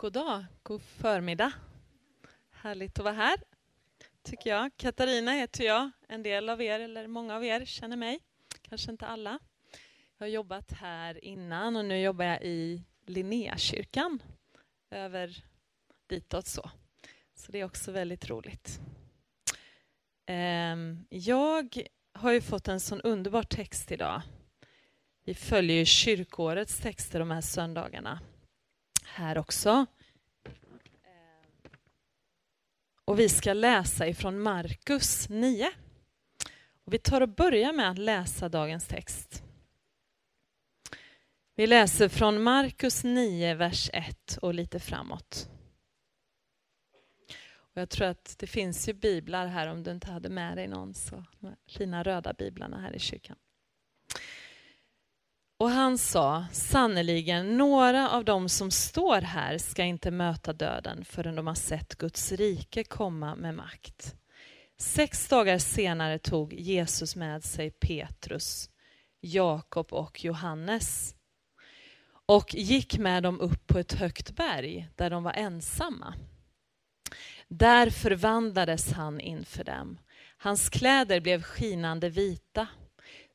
God dag, god förmiddag. Härligt att vara här, tycker jag. Katarina heter jag. En del av er, eller många av er, känner mig. Kanske inte alla. Jag har jobbat här innan och nu jobbar jag i Linnéakyrkan. Över ditåt så. Så det är också väldigt roligt. Ehm, jag har ju fått en sån underbar text idag. Vi följer ju kyrkårets texter de här söndagarna här också. Eh, och vi ska läsa ifrån Markus 9. Och vi tar och börjar med att läsa dagens text. Vi läser från Markus 9, vers 1 och lite framåt. Och jag tror att det finns ju biblar här om du inte hade med dig någon. Så, de fina röda biblarna här i kyrkan. Och han sa, sannerligen, några av dem som står här ska inte möta döden förrän de har sett Guds rike komma med makt. Sex dagar senare tog Jesus med sig Petrus, Jakob och Johannes och gick med dem upp på ett högt berg där de var ensamma. Där förvandlades han inför dem. Hans kläder blev skinande vita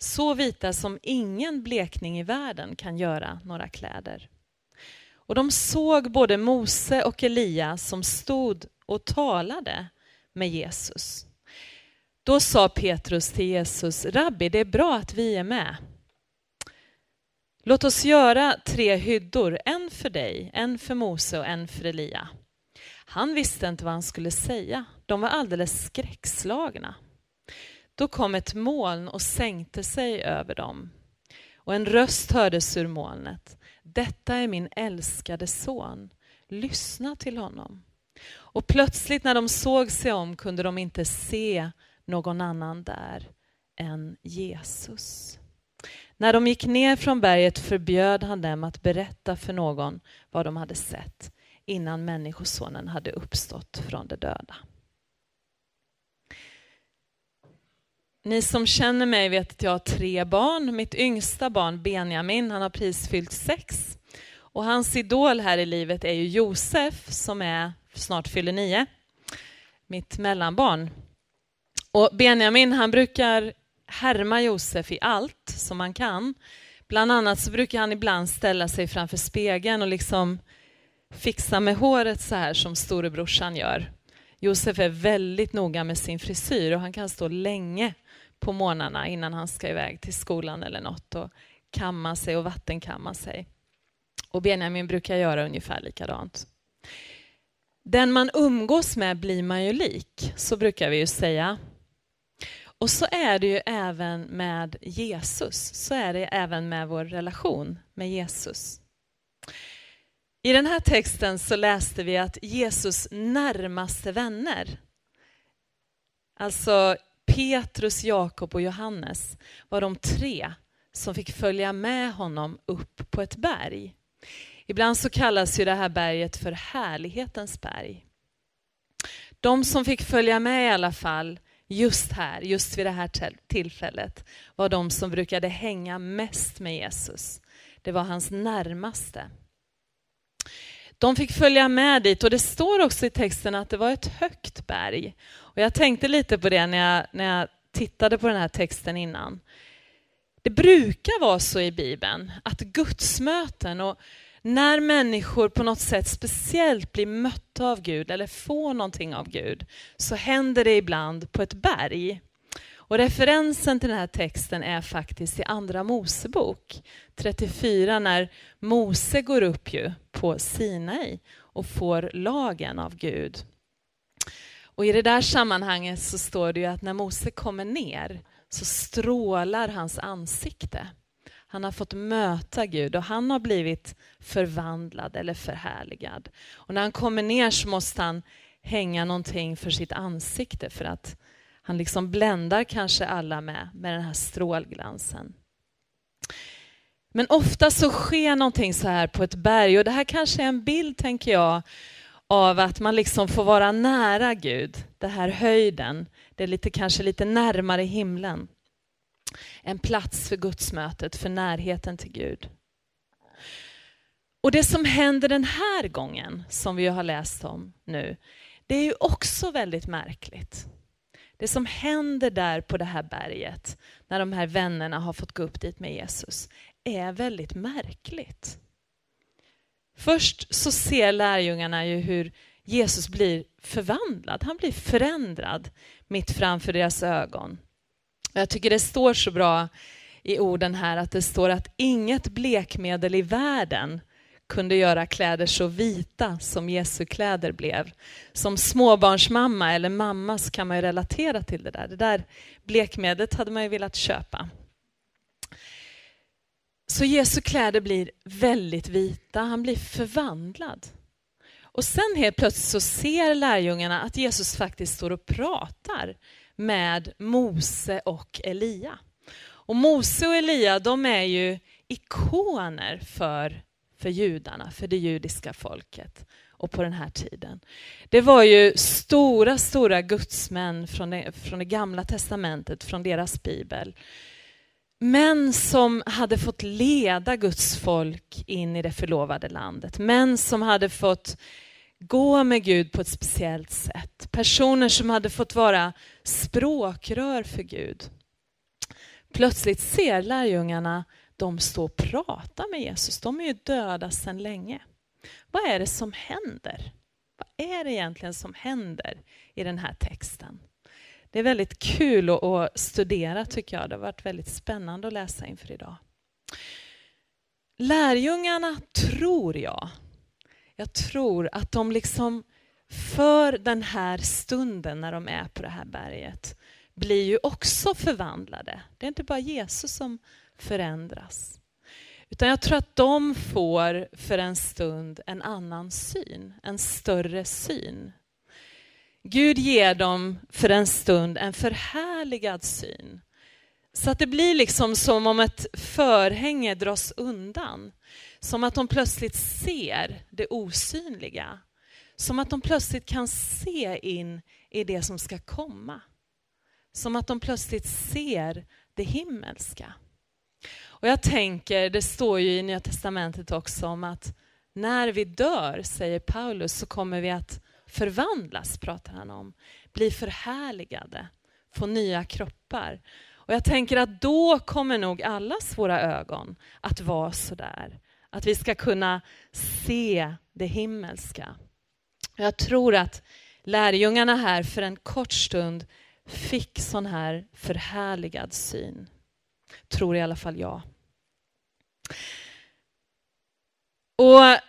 så vita som ingen blekning i världen kan göra några kläder. Och de såg både Mose och Elia som stod och talade med Jesus. Då sa Petrus till Jesus, Rabbi, det är bra att vi är med. Låt oss göra tre hyddor, en för dig, en för Mose och en för Elia. Han visste inte vad han skulle säga. De var alldeles skräckslagna. Då kom ett moln och sänkte sig över dem. Och en röst hördes ur molnet. Detta är min älskade son. Lyssna till honom. Och plötsligt när de såg sig om kunde de inte se någon annan där än Jesus. När de gick ner från berget förbjöd han dem att berätta för någon vad de hade sett innan Människosonen hade uppstått från de döda. Ni som känner mig vet att jag har tre barn. Mitt yngsta barn Benjamin, han har precis fyllt sex. Och hans idol här i livet är ju Josef som är snart fyller nio. Mitt mellanbarn. Och Benjamin han brukar härma Josef i allt som han kan. Bland annat så brukar han ibland ställa sig framför spegeln och liksom fixa med håret så här som storebrorsan gör. Josef är väldigt noga med sin frisyr och han kan stå länge på morgnarna innan han ska iväg till skolan eller något och kamma sig och vattenkamma sig. Och Benjamin brukar göra ungefär likadant. Den man umgås med blir man ju lik, så brukar vi ju säga. Och så är det ju även med Jesus, så är det även med vår relation med Jesus. I den här texten så läste vi att Jesus närmaste vänner, alltså Petrus, Jakob och Johannes var de tre som fick följa med honom upp på ett berg. Ibland så kallas ju det här berget för härlighetens berg. De som fick följa med i alla fall just här, just vid det här tillfället, var de som brukade hänga mest med Jesus. Det var hans närmaste. De fick följa med dit och det står också i texten att det var ett högt berg. Och jag tänkte lite på det när jag, när jag tittade på den här texten innan. Det brukar vara så i Bibeln att gudsmöten och när människor på något sätt speciellt blir mötta av Gud eller får någonting av Gud så händer det ibland på ett berg. Och referensen till den här texten är faktiskt i Andra Mosebok 34 när Mose går upp ju på Sinai och får lagen av Gud. Och I det där sammanhanget så står det ju att när Mose kommer ner så strålar hans ansikte. Han har fått möta Gud och han har blivit förvandlad eller förhärligad. Och när han kommer ner så måste han hänga någonting för sitt ansikte för att han liksom bländar kanske alla med, med den här strålglansen. Men ofta så sker någonting så här på ett berg och det här kanske är en bild, tänker jag, av att man liksom får vara nära Gud, den här höjden. Det är lite, kanske lite närmare himlen. En plats för gudsmötet, för närheten till Gud. Och det som händer den här gången, som vi har läst om nu, det är ju också väldigt märkligt. Det som händer där på det här berget, när de här vännerna har fått gå upp dit med Jesus, är väldigt märkligt. Först så ser lärjungarna ju hur Jesus blir förvandlad, han blir förändrad mitt framför deras ögon. Jag tycker det står så bra i orden här att det står att inget blekmedel i världen kunde göra kläder så vita som Jesu kläder blev. Som småbarnsmamma eller mamma så kan man ju relatera till det där. Det där blekmedlet hade man ju velat köpa. Så Jesu kläder blir väldigt vita, han blir förvandlad. Och sen helt plötsligt så ser lärjungarna att Jesus faktiskt står och pratar med Mose och Elia. Och Mose och Elia de är ju ikoner för, för judarna, för det judiska folket och på den här tiden. Det var ju stora, stora gudsmän från det, från det gamla testamentet, från deras bibel. Män som hade fått leda Guds folk in i det förlovade landet. Män som hade fått gå med Gud på ett speciellt sätt. Personer som hade fått vara språkrör för Gud. Plötsligt ser lärjungarna de står och pratar med Jesus. De är ju döda sedan länge. Vad är det som händer? Vad är det egentligen som händer i den här texten? Det är väldigt kul att studera tycker jag. Det har varit väldigt spännande att läsa inför idag. Lärjungarna tror jag, jag tror att de liksom för den här stunden när de är på det här berget blir ju också förvandlade. Det är inte bara Jesus som förändras. Utan jag tror att de får för en stund en annan syn, en större syn. Gud ger dem för en stund en förhärligad syn. Så att det blir liksom som om ett förhänge dras undan. Som att de plötsligt ser det osynliga. Som att de plötsligt kan se in i det som ska komma. Som att de plötsligt ser det himmelska. Och jag tänker, det står ju i Nya Testamentet också om att när vi dör, säger Paulus, så kommer vi att förvandlas, pratar han om. Bli förhärligade, få nya kroppar. Och jag tänker att då kommer nog allas våra ögon att vara sådär. Att vi ska kunna se det himmelska. Jag tror att lärjungarna här för en kort stund fick sån här förhärligad syn. Tror i alla fall jag. Och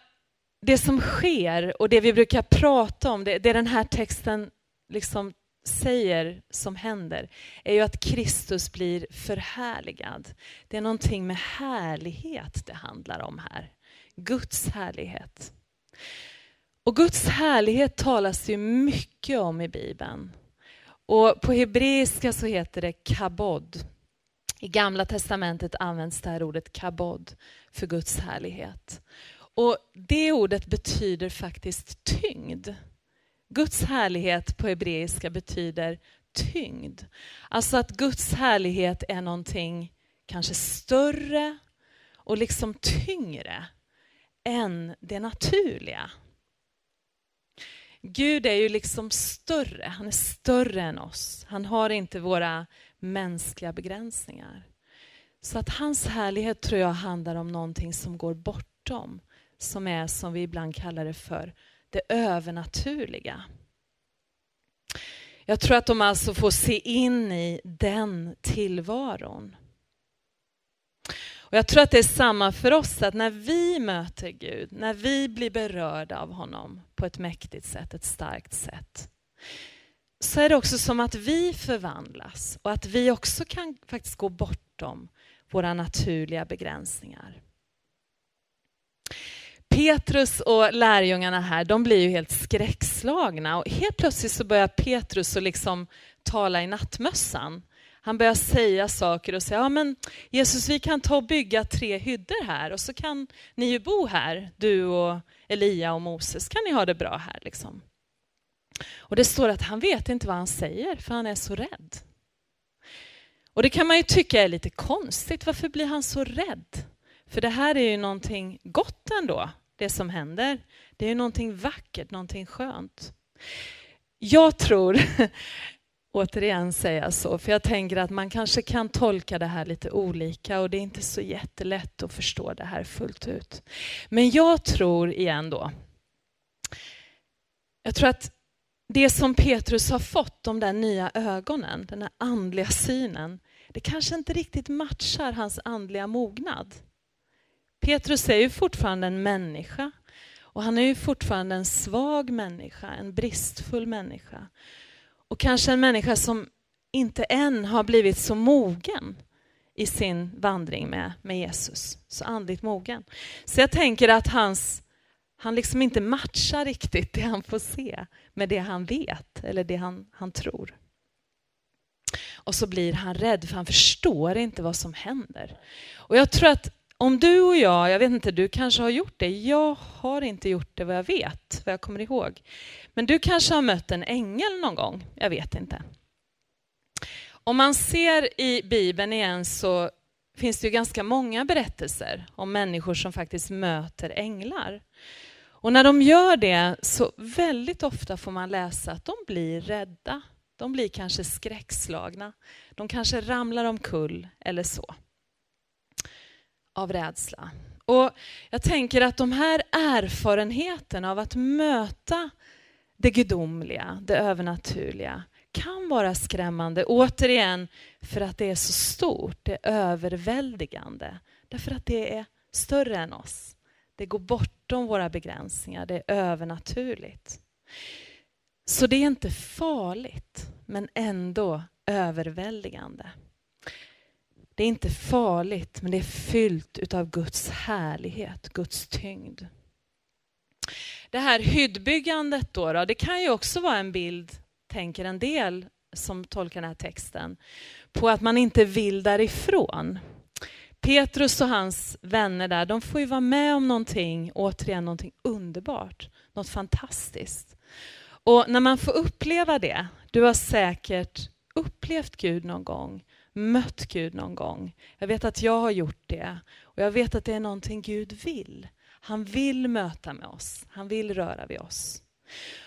Det som sker och det vi brukar prata om, det, det den här texten liksom säger som händer, är ju att Kristus blir förhärligad. Det är någonting med härlighet det handlar om här. Guds härlighet. Och Guds härlighet talas det ju mycket om i Bibeln. Och på hebreiska så heter det kabod. I Gamla testamentet används det här ordet kabod för Guds härlighet. Och Det ordet betyder faktiskt tyngd. Guds härlighet på hebreiska betyder tyngd. Alltså att Guds härlighet är någonting kanske större och liksom tyngre än det naturliga. Gud är ju liksom större, han är större än oss. Han har inte våra mänskliga begränsningar. Så att hans härlighet tror jag handlar om någonting som går bortom, som är som vi ibland kallar det för det övernaturliga. Jag tror att de alltså får se in i den tillvaron. Och jag tror att det är samma för oss, att när vi möter Gud, när vi blir berörda av honom på ett mäktigt sätt, ett starkt sätt, så är det också som att vi förvandlas och att vi också kan faktiskt gå bortom våra naturliga begränsningar. Petrus och lärjungarna här, de blir ju helt skräckslagna och helt plötsligt så börjar Petrus att liksom tala i nattmössan. Han börjar säga saker och säga, ja men Jesus vi kan ta och bygga tre hyddor här och så kan ni ju bo här, du och Elia och Moses, kan ni ha det bra här liksom. Och det står att han vet inte vad han säger för han är så rädd. Och det kan man ju tycka är lite konstigt, varför blir han så rädd? För det här är ju någonting gott ändå det som händer. Det är ju någonting vackert, någonting skönt. Jag tror, återigen säger jag så, för jag tänker att man kanske kan tolka det här lite olika och det är inte så jättelätt att förstå det här fullt ut. Men jag tror igen då, jag tror att det som Petrus har fått, de där nya ögonen, den här andliga synen, det kanske inte riktigt matchar hans andliga mognad. Petrus är ju fortfarande en människa och han är ju fortfarande en svag människa, en bristfull människa. Och kanske en människa som inte än har blivit så mogen i sin vandring med, med Jesus, så andligt mogen. Så jag tänker att hans, han liksom inte matchar riktigt det han får se med det han vet eller det han, han tror. Och så blir han rädd för han förstår inte vad som händer. Och jag tror att om du och jag, jag vet inte, du kanske har gjort det. Jag har inte gjort det vad jag vet, vad jag kommer ihåg. Men du kanske har mött en ängel någon gång, jag vet inte. Om man ser i Bibeln igen så finns det ju ganska många berättelser om människor som faktiskt möter änglar. Och när de gör det så väldigt ofta får man läsa att de blir rädda. De blir kanske skräckslagna. De kanske ramlar omkull eller så. Av rädsla. Och Jag tänker att de här erfarenheterna av att möta det gudomliga, det övernaturliga, kan vara skrämmande. Återigen för att det är så stort, det är överväldigande. Därför att det är större än oss. Det går bortom våra begränsningar, det är övernaturligt. Så det är inte farligt, men ändå överväldigande. Det är inte farligt, men det är fyllt av Guds härlighet, Guds tyngd. Det här hyddbyggandet då, då, det kan ju också vara en bild, tänker en del som tolkar den här texten, på att man inte vill därifrån. Petrus och hans vänner där, de får ju vara med om någonting, återigen någonting underbart, något fantastiskt. Och när man får uppleva det, du har säkert upplevt Gud någon gång, mött Gud någon gång. Jag vet att jag har gjort det och jag vet att det är någonting Gud vill. Han vill möta med oss, han vill röra vid oss.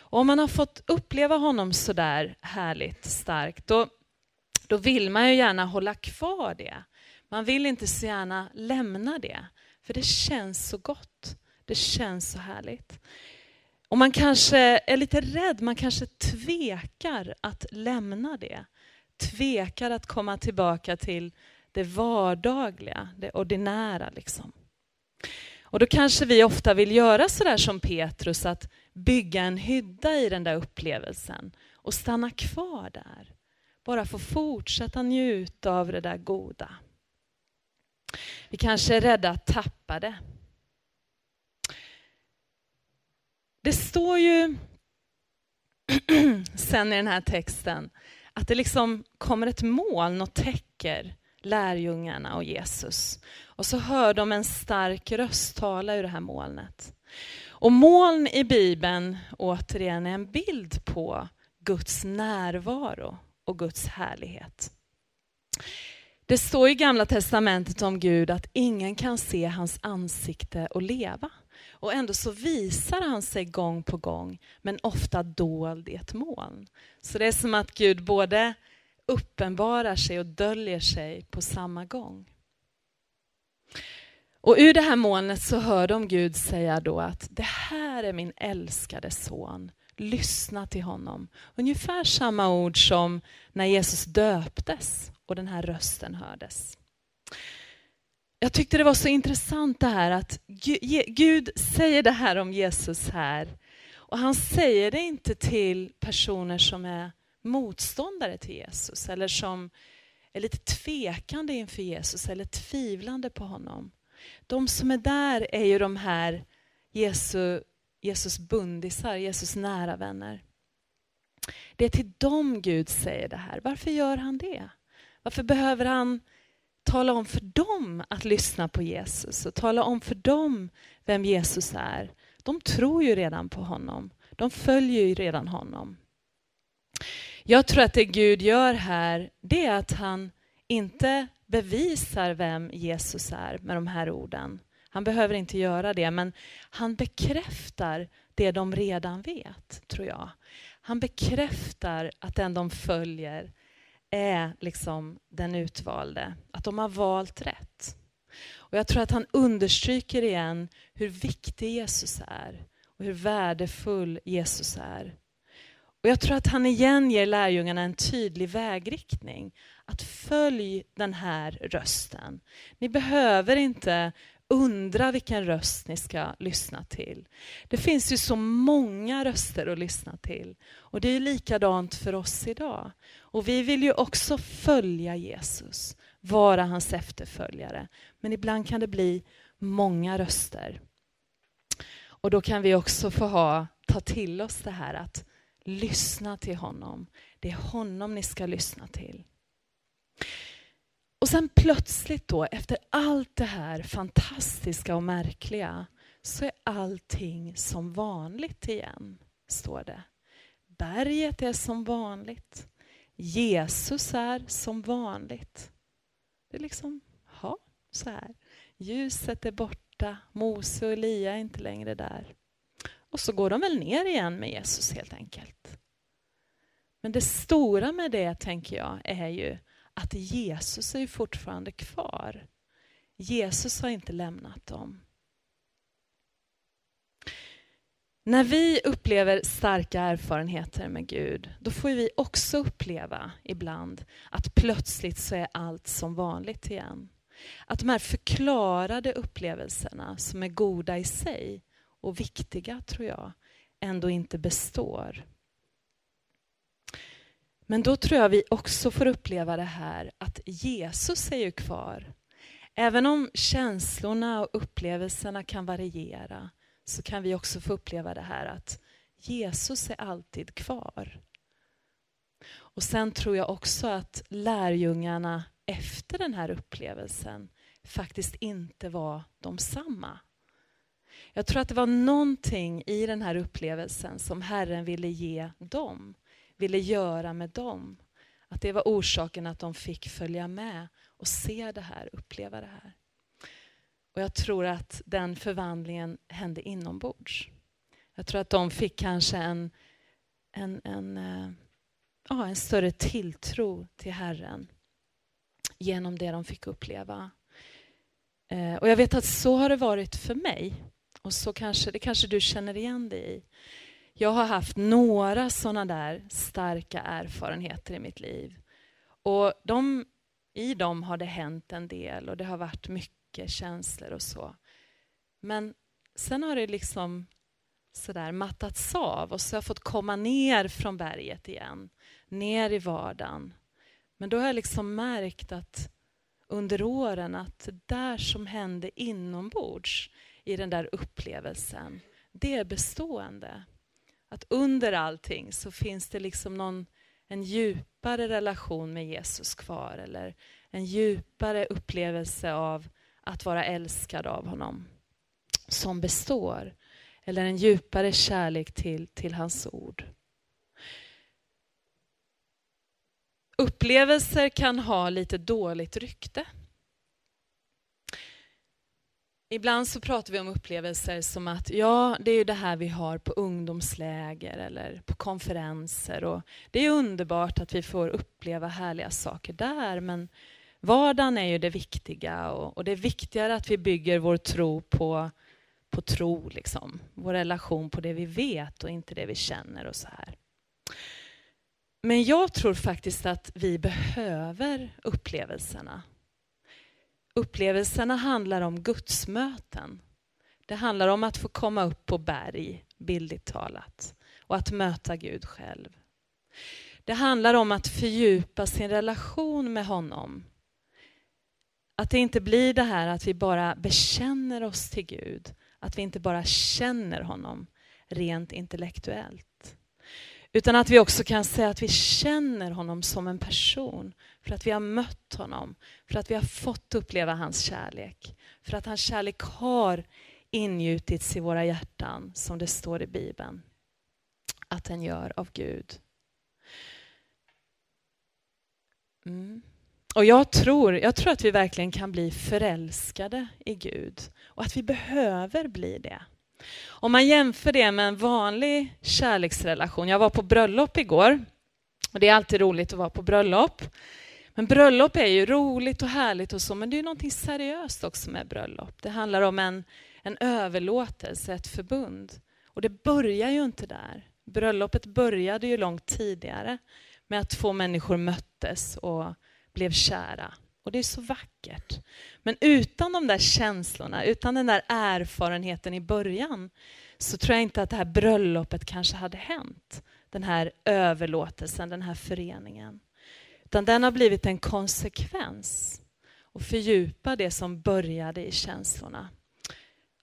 Och om man har fått uppleva honom så där härligt starkt, då, då vill man ju gärna hålla kvar det. Man vill inte så gärna lämna det, för det känns så gott. Det känns så härligt. Och man kanske är lite rädd, man kanske tvekar att lämna det. Tvekar att komma tillbaka till det vardagliga, det ordinära. Liksom. Och då kanske vi ofta vill göra sådär som Petrus, att bygga en hydda i den där upplevelsen och stanna kvar där. Bara få fortsätta njuta av det där goda. Vi kanske är rädda att tappa det. Det står ju sen i den här texten att det liksom kommer ett moln och täcker lärjungarna och Jesus. Och så hör de en stark röst tala ur det här molnet. Och moln i Bibeln, återigen, är en bild på Guds närvaro och Guds härlighet. Det står i Gamla Testamentet om Gud att ingen kan se hans ansikte och leva. Och ändå så visar han sig gång på gång, men ofta dold i ett moln. Så det är som att Gud både uppenbarar sig och döljer sig på samma gång. Och ur det här molnet så hör de Gud säga då att det här är min älskade son, lyssna till honom. Ungefär samma ord som när Jesus döptes och den här rösten hördes. Jag tyckte det var så intressant det här att Gud säger det här om Jesus här. Och han säger det inte till personer som är motståndare till Jesus eller som är lite tvekande inför Jesus eller tvivlande på honom. De som är där är ju de här Jesus, Jesus bundisar, Jesus nära vänner. Det är till dem Gud säger det här. Varför gör han det? Varför behöver han tala om för dem att lyssna på Jesus och tala om för dem vem Jesus är? De tror ju redan på honom. De följer ju redan honom. Jag tror att det Gud gör här, det är att han inte bevisar vem Jesus är med de här orden. Han behöver inte göra det, men han bekräftar det de redan vet, tror jag. Han bekräftar att den de följer är liksom den utvalde, att de har valt rätt. Och Jag tror att han understryker igen hur viktig Jesus är och hur värdefull Jesus är. Och Jag tror att han igen ger lärjungarna en tydlig vägriktning. Att följ den här rösten. Ni behöver inte undra vilken röst ni ska lyssna till. Det finns ju så många röster att lyssna till. Och det är likadant för oss idag. Och vi vill ju också följa Jesus, vara hans efterföljare. Men ibland kan det bli många röster. Och då kan vi också få ha, ta till oss det här att lyssna till honom. Det är honom ni ska lyssna till. Och sen plötsligt då, efter allt det här fantastiska och märkliga, så är allting som vanligt igen, står det. Berget är som vanligt. Jesus är som vanligt. Det är liksom, ja, så här. Ljuset är borta, Mose och Elia är inte längre där. Och så går de väl ner igen med Jesus helt enkelt. Men det stora med det, tänker jag, är ju att Jesus är ju fortfarande kvar. Jesus har inte lämnat dem. När vi upplever starka erfarenheter med Gud, då får vi också uppleva ibland att plötsligt så är allt som vanligt igen. Att de här förklarade upplevelserna som är goda i sig och viktiga, tror jag, ändå inte består. Men då tror jag vi också får uppleva det här att Jesus är ju kvar. Även om känslorna och upplevelserna kan variera så kan vi också få uppleva det här att Jesus är alltid kvar. Och sen tror jag också att lärjungarna efter den här upplevelsen faktiskt inte var de samma. Jag tror att det var någonting i den här upplevelsen som Herren ville ge dem ville göra med dem. Att det var orsaken att de fick följa med och se det här, uppleva det här. Och jag tror att den förvandlingen hände inombords. Jag tror att de fick kanske en, en, en, eh, ja, en större tilltro till Herren genom det de fick uppleva. Eh, och jag vet att så har det varit för mig. Och så kanske, det kanske du känner igen dig i. Jag har haft några sådana där starka erfarenheter i mitt liv. Och de, I dem har det hänt en del och det har varit mycket känslor och så. Men sen har det liksom sådär mattats av och så har jag fått komma ner från berget igen. Ner i vardagen. Men då har jag liksom märkt att under åren att det där som hände inombords i den där upplevelsen, det är bestående att under allting så finns det liksom någon, en djupare relation med Jesus kvar eller en djupare upplevelse av att vara älskad av honom som består. Eller en djupare kärlek till, till hans ord. Upplevelser kan ha lite dåligt rykte. Ibland så pratar vi om upplevelser som att ja, det är ju det här vi har på ungdomsläger eller på konferenser. Och det är underbart att vi får uppleva härliga saker där, men vardagen är ju det viktiga och, och det är viktigare att vi bygger vår tro på, på tro, liksom. vår relation på det vi vet och inte det vi känner och så här. Men jag tror faktiskt att vi behöver upplevelserna Upplevelserna handlar om gudsmöten. Det handlar om att få komma upp på berg, bildligt talat, och att möta Gud själv. Det handlar om att fördjupa sin relation med honom. Att det inte blir det här att vi bara bekänner oss till Gud, att vi inte bara känner honom rent intellektuellt. Utan att vi också kan säga att vi känner honom som en person. För att vi har mött honom, för att vi har fått uppleva hans kärlek. För att hans kärlek har ingjutits i våra hjärtan, som det står i Bibeln. Att den gör av Gud. Mm. Och jag tror, jag tror att vi verkligen kan bli förälskade i Gud och att vi behöver bli det. Om man jämför det med en vanlig kärleksrelation. Jag var på bröllop igår och det är alltid roligt att vara på bröllop. Men bröllop är ju roligt och härligt och så, men det är någonting seriöst också med bröllop. Det handlar om en, en överlåtelse, ett förbund. Och det börjar ju inte där. Bröllopet började ju långt tidigare med att två människor möttes och blev kära. Och det är så vackert. Men utan de där känslorna, utan den där erfarenheten i början, så tror jag inte att det här bröllopet kanske hade hänt. Den här överlåtelsen, den här föreningen. Utan den har blivit en konsekvens och fördjupar det som började i känslorna.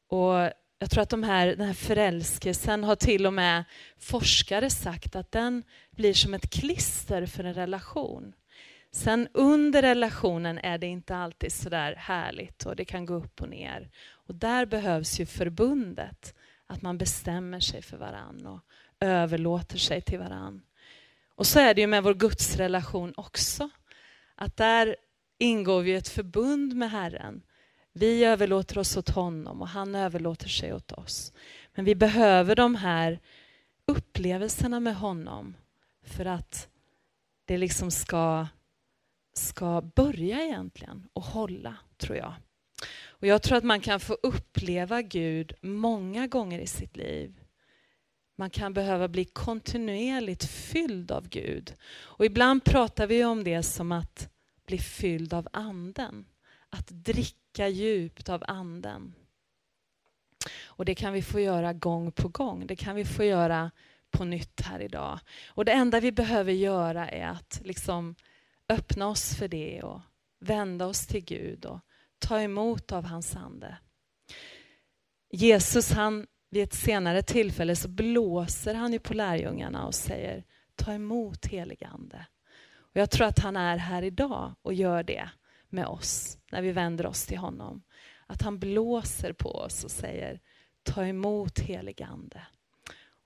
Och jag tror att de här, den här förälskelsen har till och med forskare sagt att den blir som ett klister för en relation. Sen under relationen är det inte alltid så där härligt och det kan gå upp och ner. Och där behövs ju förbundet, att man bestämmer sig för varann och överlåter sig till varann. Och så är det ju med vår gudsrelation också. Att där ingår vi ett förbund med Herren. Vi överlåter oss åt honom och han överlåter sig åt oss. Men vi behöver de här upplevelserna med honom för att det liksom ska, ska börja egentligen och hålla, tror jag. Och Jag tror att man kan få uppleva Gud många gånger i sitt liv man kan behöva bli kontinuerligt fylld av Gud. Och ibland pratar vi om det som att bli fylld av anden. Att dricka djupt av anden. Och det kan vi få göra gång på gång. Det kan vi få göra på nytt här idag. Och det enda vi behöver göra är att liksom öppna oss för det och vända oss till Gud och ta emot av hans ande. Jesus han vid ett senare tillfälle så blåser han ju på lärjungarna och säger ta emot heligande. Och jag tror att han är här idag och gör det med oss när vi vänder oss till honom. Att han blåser på oss och säger ta emot heligande.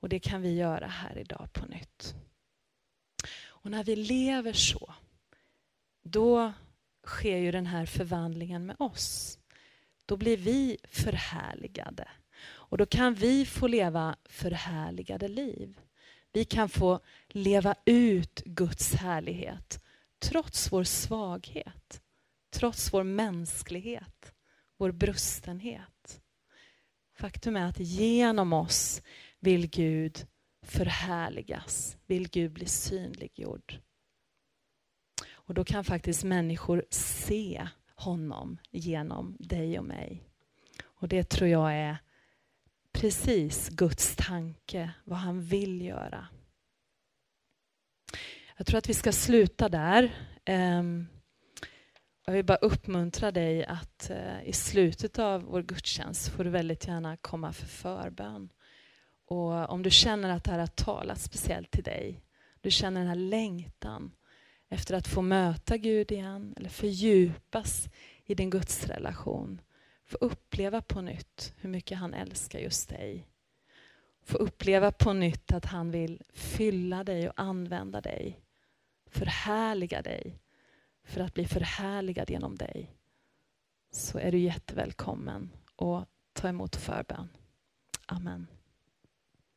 Och det kan vi göra här idag på nytt. Och när vi lever så, då sker ju den här förvandlingen med oss. Då blir vi förhärligade. Och då kan vi få leva förhärligade liv. Vi kan få leva ut Guds härlighet trots vår svaghet, trots vår mänsklighet, vår brustenhet. Faktum är att genom oss vill Gud förhärligas, vill Gud bli synliggjord. Och då kan faktiskt människor se honom genom dig och mig. Och det tror jag är precis Guds tanke, vad han vill göra. Jag tror att vi ska sluta där. Ehm, jag vill bara uppmuntra dig att eh, i slutet av vår gudstjänst får du väldigt gärna komma för förbön. Och om du känner att det här har talat speciellt till dig, du känner den här längtan efter att få möta Gud igen eller fördjupas i din gudsrelation Få uppleva på nytt hur mycket han älskar just dig. Få uppleva på nytt att han vill fylla dig och använda dig. Förhärliga dig för att bli förhärligad genom dig. Så är du jättevälkommen och ta emot förbön. Amen.